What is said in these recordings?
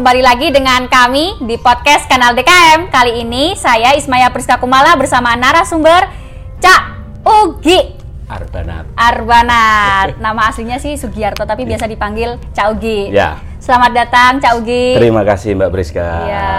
kembali lagi dengan kami di podcast kanal DKM. Kali ini saya Ismaya Priska Kumala bersama narasumber Cak Ugi Arbanat. Arbanat. Nama aslinya sih Sugiarto tapi biasa dipanggil Cak Ugi. Ya. Selamat datang Cak Ugi. Terima kasih Mbak Priska. Ya.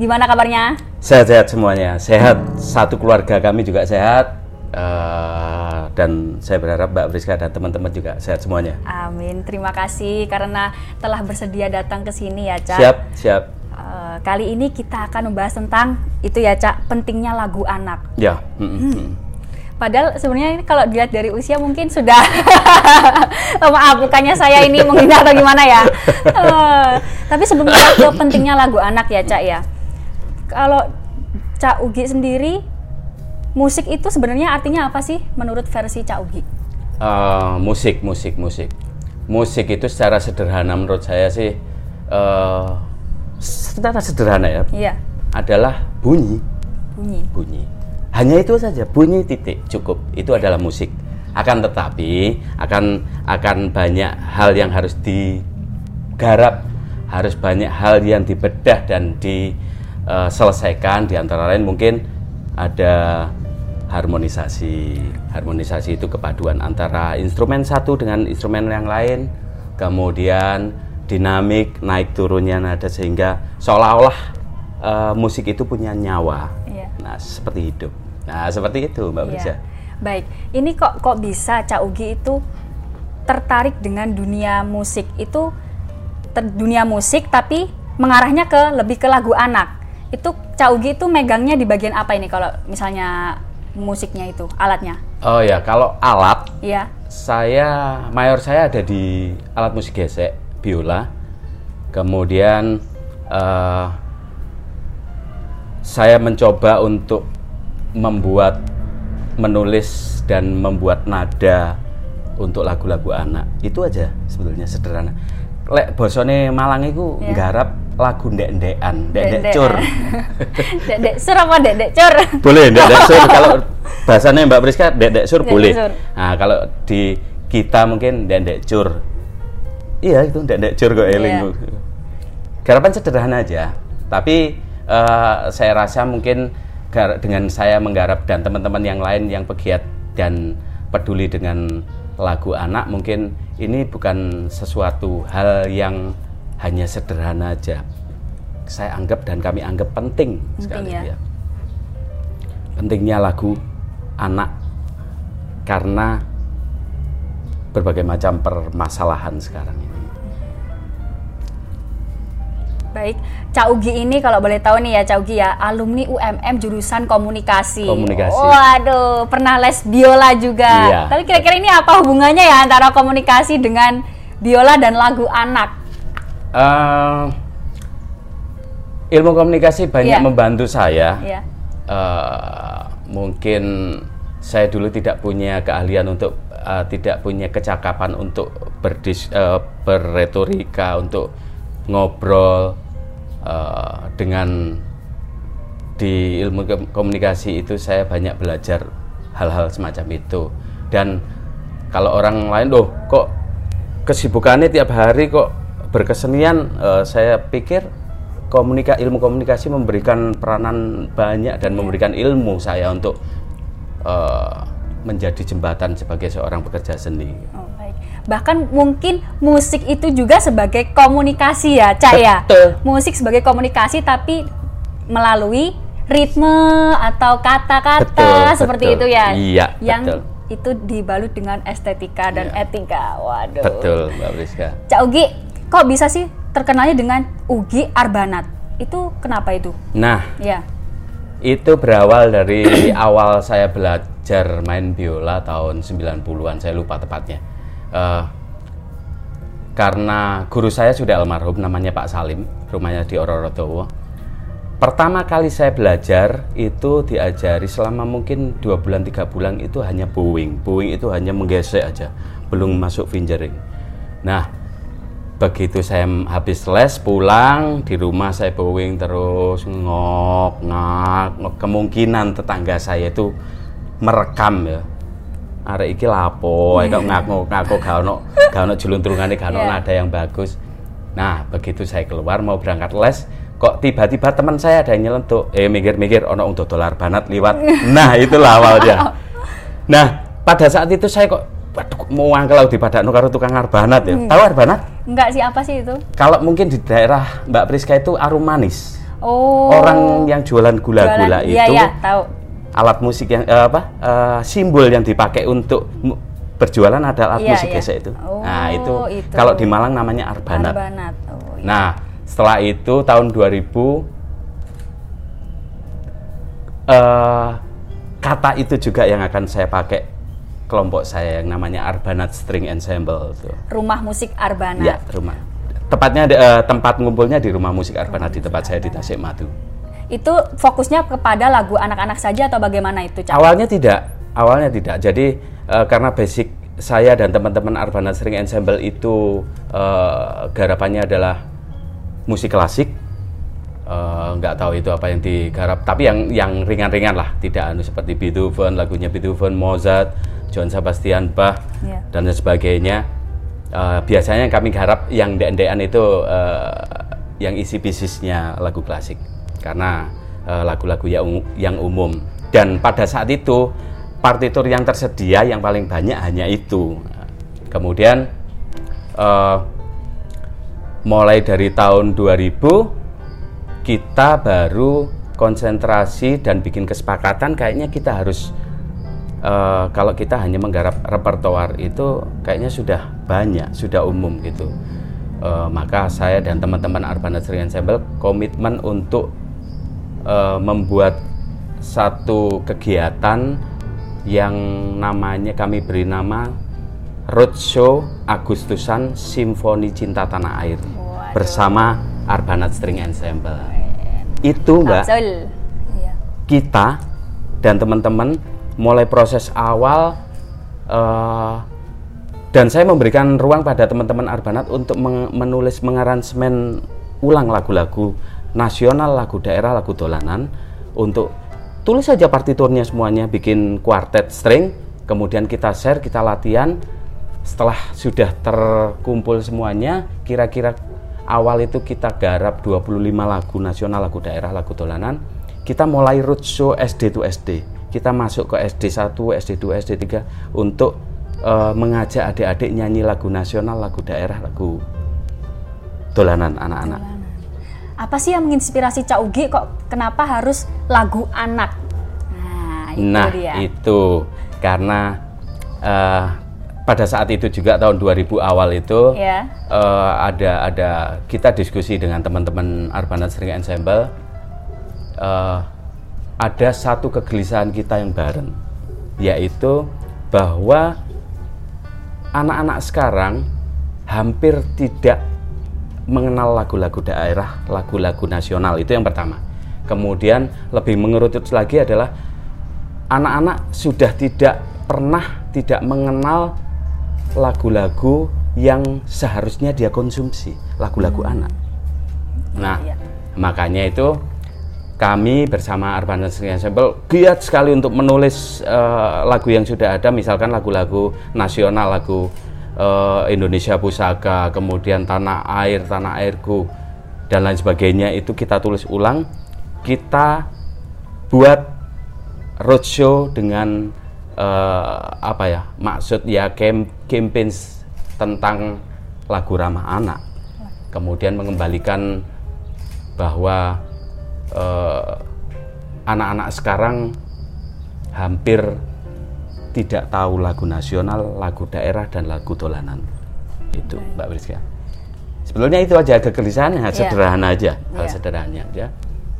Gimana kabarnya? Sehat-sehat semuanya. Sehat. Satu keluarga kami juga sehat. Uh, dan saya berharap Mbak Priska dan teman-teman juga sehat semuanya. Amin. Terima kasih karena telah bersedia datang ke sini ya, Cak. Siap, siap. Uh, kali ini kita akan membahas tentang itu ya, Cak, pentingnya lagu anak. Ya. Hmm. Hmm. Padahal sebenarnya ini kalau dilihat dari usia mungkin sudah oh, maaf bukannya saya ini menghina atau gimana ya. Uh, tapi sebelumnya ke pentingnya lagu anak ya, Cak ya. Kalau Cak Ugi sendiri musik itu sebenarnya artinya apa sih menurut versi Cak Ugi? Uh, musik, musik, musik. Musik itu secara sederhana menurut saya sih uh, secara sederhana ya. Iya. Adalah bunyi. Bunyi. Bunyi. Hanya itu saja, bunyi titik cukup. Itu adalah musik. Akan tetapi akan akan banyak hal yang harus digarap, harus banyak hal yang dibedah dan diselesaikan. Di antara lain mungkin ada harmonisasi. Harmonisasi itu kepaduan antara instrumen satu dengan instrumen yang lain, kemudian dinamik naik turunnya nada sehingga seolah-olah uh, musik itu punya nyawa. Iya. Nah, seperti hidup. Nah, seperti itu Mbak Brisa. Iya. Baik, ini kok kok bisa Cak Ugi itu tertarik dengan dunia musik itu ter, dunia musik tapi mengarahnya ke lebih ke lagu anak. Itu Cak Ugi itu megangnya di bagian apa ini kalau misalnya musiknya itu, alatnya? Oh ya, kalau alat, ya. saya mayor saya ada di alat musik gesek, biola. Kemudian uh, saya mencoba untuk membuat, menulis dan membuat nada untuk lagu-lagu anak. Itu aja sebetulnya sederhana. Lek bosone Malang itu yeah. nggarap lagu ndek-ndekan, ndek-ndek cur. Ndek-ndek sur apa ndek-ndek cur? Boleh ndek-ndek sur kalau bahasanya Mbak Priska ndek-ndek sur boleh. Nah, kalau di kita mungkin ndek-ndek cur. Iya, itu ndek-ndek cur kok eling. Yeah. Garapan sederhana aja. Tapi uh, saya rasa mungkin dengan saya menggarap dan teman-teman yang lain yang pegiat dan peduli dengan lagu anak mungkin ini bukan sesuatu hal yang hanya sederhana aja. Saya anggap dan kami anggap penting, penting sekali ya. ya. Pentingnya lagu anak karena berbagai macam permasalahan sekarang ini. Baik, Cak Ugi ini kalau boleh tahu nih ya Cak Ugi ya, alumni UMM jurusan komunikasi. Komunikasi. Waduh, pernah les biola juga. Iya. Tapi kira-kira ini apa hubungannya ya antara komunikasi dengan biola dan lagu anak? Uh, ilmu komunikasi banyak yeah. membantu saya. Yeah. Uh, mungkin saya dulu tidak punya keahlian untuk uh, tidak punya kecakapan untuk berdis, uh, berretorika, untuk ngobrol uh, dengan di ilmu komunikasi itu saya banyak belajar hal-hal semacam itu. Dan kalau orang lain, loh kok kesibukannya tiap hari kok berkesenian uh, saya pikir komunika ilmu komunikasi memberikan peranan banyak dan memberikan ilmu saya untuk uh, menjadi jembatan sebagai seorang pekerja seni. Oh, baik. Bahkan mungkin musik itu juga sebagai komunikasi ya, Cak ya. Musik sebagai komunikasi tapi melalui ritme atau kata-kata seperti betul. itu ya. Iya, yang betul. itu dibalut dengan estetika dan iya. etika. Waduh. Betul, Mbak Rizka. Cak Ugi, kok bisa sih terkenalnya dengan Ugi Arbanat? Itu kenapa itu? Nah, ya. Itu berawal dari awal saya belajar main biola tahun 90-an, saya lupa tepatnya. Uh, karena guru saya sudah almarhum, namanya Pak Salim, rumahnya di Ororotowo. Pertama kali saya belajar itu diajari selama mungkin dua bulan tiga bulan itu hanya bowing, bowing itu hanya menggesek aja, belum masuk fingering. Nah, begitu saya habis les pulang di rumah saya bowing terus ngok ngak ngok. kemungkinan tetangga saya itu merekam ya arek iki lapo yeah. kok ngaku ngaku gak ono gak ono juluntrungane gak ono yeah. nada yang bagus Nah, begitu saya keluar mau berangkat les, kok tiba-tiba teman saya ada yang nyelentuk, eh mikir-mikir ono untuk dolar banat liwat. Nah, itulah awalnya. Nah, pada saat itu saya kok waduh mau angkel di pada karo tukang arbanat ya. Hmm. Tahu arbanat? Enggak sih, apa sih itu? Kalau mungkin di daerah Mbak Priska itu arum manis. Oh. Orang yang jualan gula-gula itu. Iya, iya, tahu. Alat musik yang eh, apa? Uh, simbol yang dipakai untuk berjualan ada alat iya, musik iya. itu. Oh, nah, itu, itu kalau di Malang namanya arbanat. Arbanat. Oh, iya. Nah, setelah itu tahun 2000 uh, eh, kata itu juga yang akan saya pakai kelompok saya yang namanya Arbanat String Ensemble itu. Rumah musik Arbanat. Ya, rumah. Tepatnya uh, tempat ngumpulnya di rumah musik Arbanat di tempat saya di Tasikmadu. Itu fokusnya kepada lagu anak-anak saja atau bagaimana itu? Cak? Awalnya tidak, awalnya tidak. Jadi uh, karena basic saya dan teman-teman Arbana String Ensemble itu uh, garapannya adalah musik klasik nggak uh, tahu itu apa yang digarap tapi yang yang ringan-ringan lah tidak anu seperti Beethoven lagunya Beethoven Mozart John Sebastian Bach yeah. dan sebagainya uh, biasanya yang kami garap yang dendean itu uh, yang isi bisnisnya lagu klasik karena lagu-lagu uh, yang yang umum dan pada saat itu partitur yang tersedia yang paling banyak hanya itu. Kemudian uh, mulai dari tahun 2000 kita baru konsentrasi dan bikin kesepakatan kayaknya kita harus uh, kalau kita hanya menggarap repertoar itu kayaknya sudah banyak, sudah umum gitu. Uh, maka saya dan teman-teman Arbana String Ensemble komitmen untuk uh, membuat satu kegiatan yang namanya kami beri nama Roadshow Agustusan Simfoni Cinta Tanah Air Waduh. bersama Arbanat String Ensemble. Itu Mbak, iya. kita dan teman-teman mulai proses awal uh, dan saya memberikan ruang pada teman-teman Arbanat untuk menulis mengaransemen ulang lagu-lagu nasional, lagu daerah, lagu dolanan untuk tulis saja partiturnya semuanya, bikin kuartet string, kemudian kita share, kita latihan. Setelah sudah terkumpul semuanya, kira-kira awal itu kita garap 25 lagu nasional, lagu daerah, lagu dolanan. Kita mulai roadshow SD to SD. Kita masuk ke SD 1, SD 2, SD 3 untuk uh, mengajak adik-adik nyanyi lagu nasional, lagu daerah, lagu dolanan anak-anak apa sih yang menginspirasi Cak Ugi kok kenapa harus lagu anak? Nah, itu nah, dia. itu karena uh, pada saat itu juga tahun 2000 awal itu yeah. Ya. uh, ada ada kita diskusi dengan teman-teman Arbanat String Ensemble uh, ada satu kegelisahan kita yang bareng yaitu bahwa anak-anak sekarang hampir tidak mengenal lagu-lagu daerah, lagu-lagu nasional itu yang pertama. Kemudian lebih mengerucut lagi adalah anak-anak sudah tidak pernah tidak mengenal lagu-lagu yang seharusnya dia konsumsi, lagu-lagu hmm. anak. Nah, ya. makanya itu kami bersama Urban Ensemble giat sekali untuk menulis uh, lagu yang sudah ada, misalkan lagu-lagu nasional, lagu uh, Indonesia Pusaka, kemudian Tanah Air, Tanah Airku, dan lain sebagainya itu kita tulis ulang. Kita buat roadshow dengan uh, apa ya maksud ya campaign tentang lagu ramah anak. Kemudian mengembalikan bahwa eh, anak-anak sekarang hampir tidak tahu lagu nasional, lagu daerah dan lagu dolanan. Itu Mbak Priska. Sebetulnya itu aja kegelisahan yeah. sederhana aja, hal yeah. sederhana aja.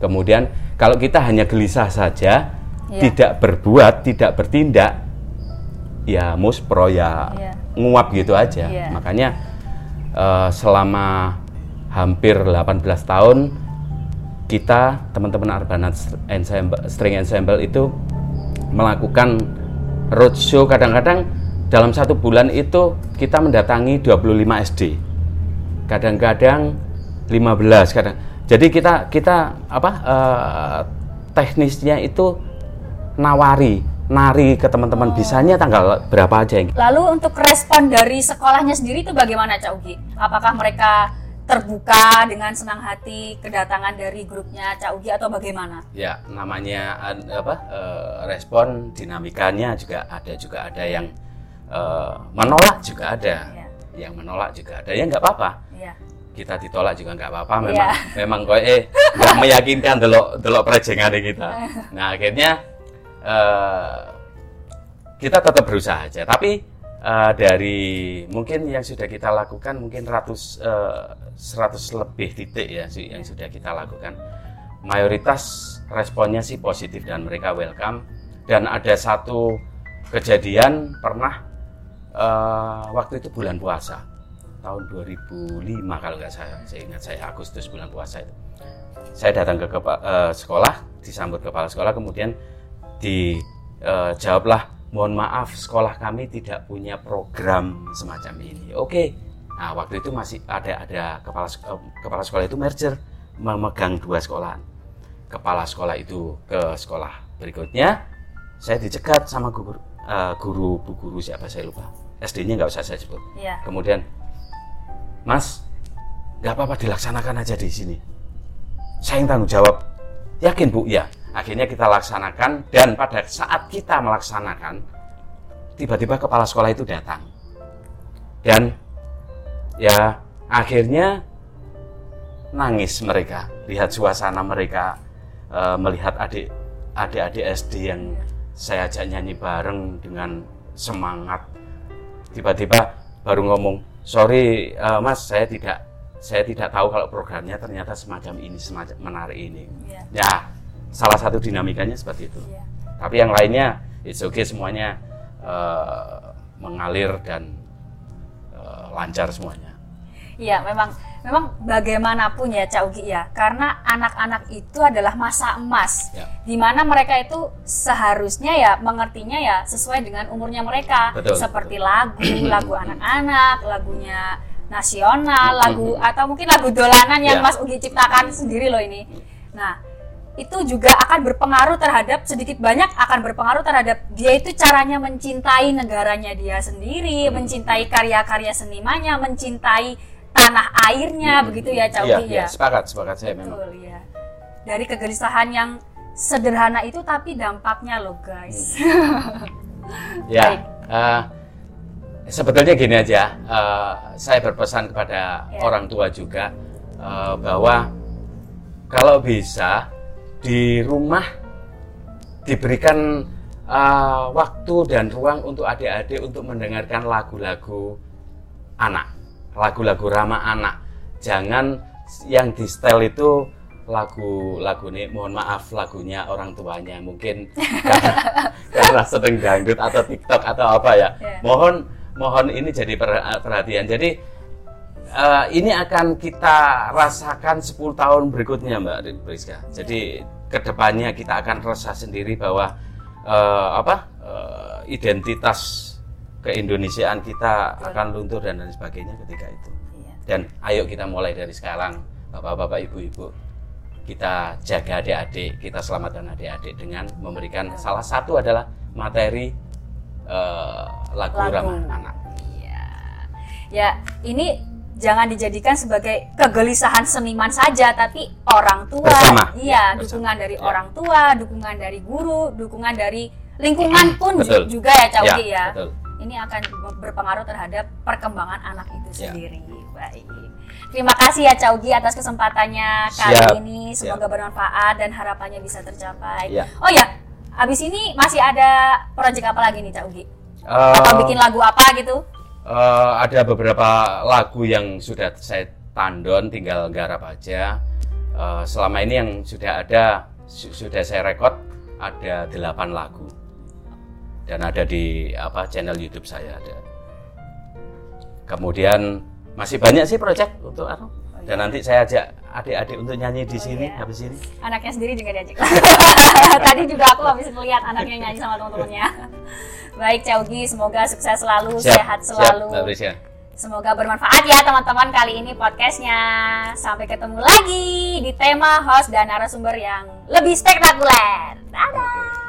Kemudian kalau kita hanya gelisah saja, yeah. tidak berbuat, tidak bertindak, ya muspro ya yeah. nguap gitu aja. Yeah. Makanya uh, selama hampir 18 tahun kita teman-teman Arbanat Ensemble, String Ensemble itu melakukan roadshow. Kadang-kadang dalam satu bulan itu kita mendatangi 25 SD kadang-kadang 15 kadang jadi kita kita apa uh, teknisnya itu nawari nari ke teman-teman. Oh. bisanya tanggal berapa aja lalu untuk respon dari sekolahnya sendiri itu bagaimana Cak Ugi? Apakah mereka terbuka dengan senang hati kedatangan dari grupnya Cak Ugi atau bagaimana? Ya, namanya apa? Uh, respon dinamikanya juga ada juga ada yang uh, menolak juga ada, ya. yang menolak juga ada. Ya nggak apa-apa. Ya. Kita ditolak juga nggak apa-apa. Memang ya. memang kok eh nggak meyakinkan delok delok prejengan kita. Nah akhirnya uh, kita tetap berusaha aja. Tapi uh, dari mungkin yang sudah kita lakukan mungkin ratus uh, seratus lebih titik ya sih yang sudah kita lakukan. Mayoritas responnya sih positif dan mereka welcome. Dan ada satu kejadian pernah uh, waktu itu bulan puasa tahun 2005 kalau nggak saya saya ingat saya Agustus bulan puasa itu. Saya datang ke kepa, uh, sekolah disambut kepala sekolah kemudian dijawablah uh, mohon maaf sekolah kami tidak punya program semacam ini. Oke. Nah, waktu itu masih ada ada kepala eh, kepala sekolah itu merger memegang dua sekolah. Kepala sekolah itu ke sekolah berikutnya. Saya dicegat sama guru uh, guru bu guru siapa saya lupa. SD-nya nggak usah saya sebut. Ya. Kemudian, Mas, nggak apa-apa dilaksanakan aja di sini. Saya yang tanggung jawab. Yakin bu? Ya akhirnya kita laksanakan dan pada saat kita melaksanakan tiba-tiba kepala sekolah itu datang. Dan ya akhirnya nangis mereka lihat suasana mereka e, melihat adik adik-adik SD yang saya ajak nyanyi bareng dengan semangat. Tiba-tiba baru ngomong sorry e, mas saya tidak saya tidak tahu kalau programnya ternyata semacam ini semacam menarik ini. Ya, ya salah satu dinamikanya seperti itu. Yeah. Tapi yang lainnya it's okay semuanya uh, mengalir dan uh, lancar semuanya. Iya, memang memang bagaimanapun ya Cak Ugi ya, karena anak-anak itu adalah masa emas, ya. di mana mereka itu seharusnya ya mengertinya ya sesuai dengan umurnya mereka, betul, seperti betul. lagu, lagu anak-anak, lagunya nasional, lagu atau mungkin lagu dolanan yang ya. Mas Ugi ciptakan sendiri loh ini. Nah, itu juga akan berpengaruh terhadap sedikit banyak akan berpengaruh terhadap dia itu caranya mencintai negaranya dia sendiri, hmm. mencintai karya-karya senimannya, mencintai tanah airnya, hmm. begitu ya iya, ya. Iya, sepakat, sepakat saya Betul, memang. ya. Dari kegelisahan yang sederhana itu tapi dampaknya loh guys. Hmm. ya. Uh, sebetulnya gini aja, uh, saya berpesan kepada ya. orang tua juga uh, bahwa kalau bisa di rumah diberikan uh, waktu dan ruang untuk adik-adik untuk mendengarkan lagu-lagu anak, lagu-lagu ramah anak. Jangan yang di setel itu lagu-lagu ini mohon maaf lagunya orang tuanya mungkin karena, karena sedang dangdut atau TikTok atau apa ya. Yeah. Mohon mohon ini jadi perhatian. Jadi uh, ini akan kita rasakan 10 tahun berikutnya Mbak Rizka. Jadi ke depannya kita akan rasa sendiri bahwa uh, apa uh, identitas keindonesiaan kita akan luntur dan lain sebagainya ketika itu. Iya. Dan ayo kita mulai dari sekarang, bapak-bapak, ibu-ibu, kita jaga adik-adik, kita selamatkan adik-adik dengan memberikan salah satu adalah materi uh, lagu, lagu ramah anak. Iya. Ya, ini jangan dijadikan sebagai kegelisahan seniman saja tapi orang tua Bersama. iya Bersama. dukungan dari ya. orang tua dukungan dari guru dukungan dari lingkungan pun betul. juga ya Cak ya, ya. Betul. ini akan berpengaruh terhadap perkembangan anak itu ya. sendiri baik terima kasih ya Cak atas kesempatannya kali Siap. ini semoga Siap. bermanfaat dan harapannya bisa tercapai ya. oh ya habis ini masih ada proyek apa lagi nih Cak Ugi uh, atau bikin lagu apa gitu uh, ada beberapa lagu yang sudah saya tandon tinggal garap aja. Uh, selama ini yang sudah ada su sudah saya rekod ada delapan lagu. Dan ada di apa channel YouTube saya ada. Kemudian masih banyak sih proyek untuk Aro dan nanti saya ajak adik-adik untuk nyanyi di oh, sini iya. habis ini. Anaknya sendiri juga diajak. Tadi juga aku habis melihat anaknya nyanyi sama teman-temannya. Baik Caugi, semoga sukses selalu, siap, sehat selalu. Siap, Semoga bermanfaat ya teman-teman kali ini podcastnya. Sampai ketemu lagi di tema host dan narasumber yang lebih spektakuler. Dadah.